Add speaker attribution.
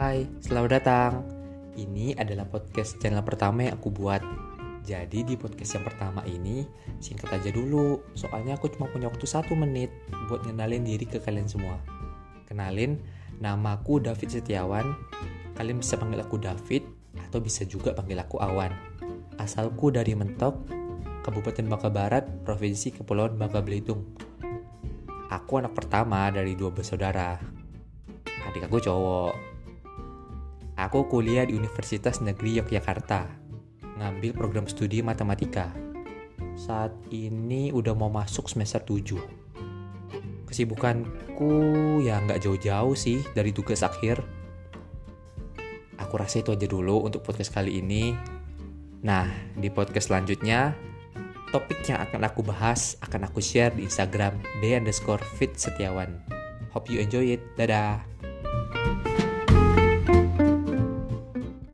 Speaker 1: Hai, selamat datang. Ini adalah podcast channel pertama yang aku buat. Jadi di podcast yang pertama ini singkat aja dulu, soalnya aku cuma punya waktu satu menit buat ngenalin diri ke kalian semua. Kenalin, namaku David Setiawan. Kalian bisa panggil aku David atau bisa juga panggil aku Awan. Asalku dari Mentok, Kabupaten Bangka Barat, Provinsi Kepulauan Bangka Belitung. Aku anak pertama dari dua bersaudara. Adik aku cowok. Aku kuliah di Universitas Negeri Yogyakarta, ngambil program studi matematika. Saat ini udah mau masuk semester 7. Kesibukanku ya nggak jauh-jauh sih dari tugas akhir. Aku rasa itu aja dulu untuk podcast kali ini. Nah, di podcast selanjutnya, topik yang akan aku bahas akan aku share di Instagram d underscore fit setiawan. Hope you enjoy it. Dadah.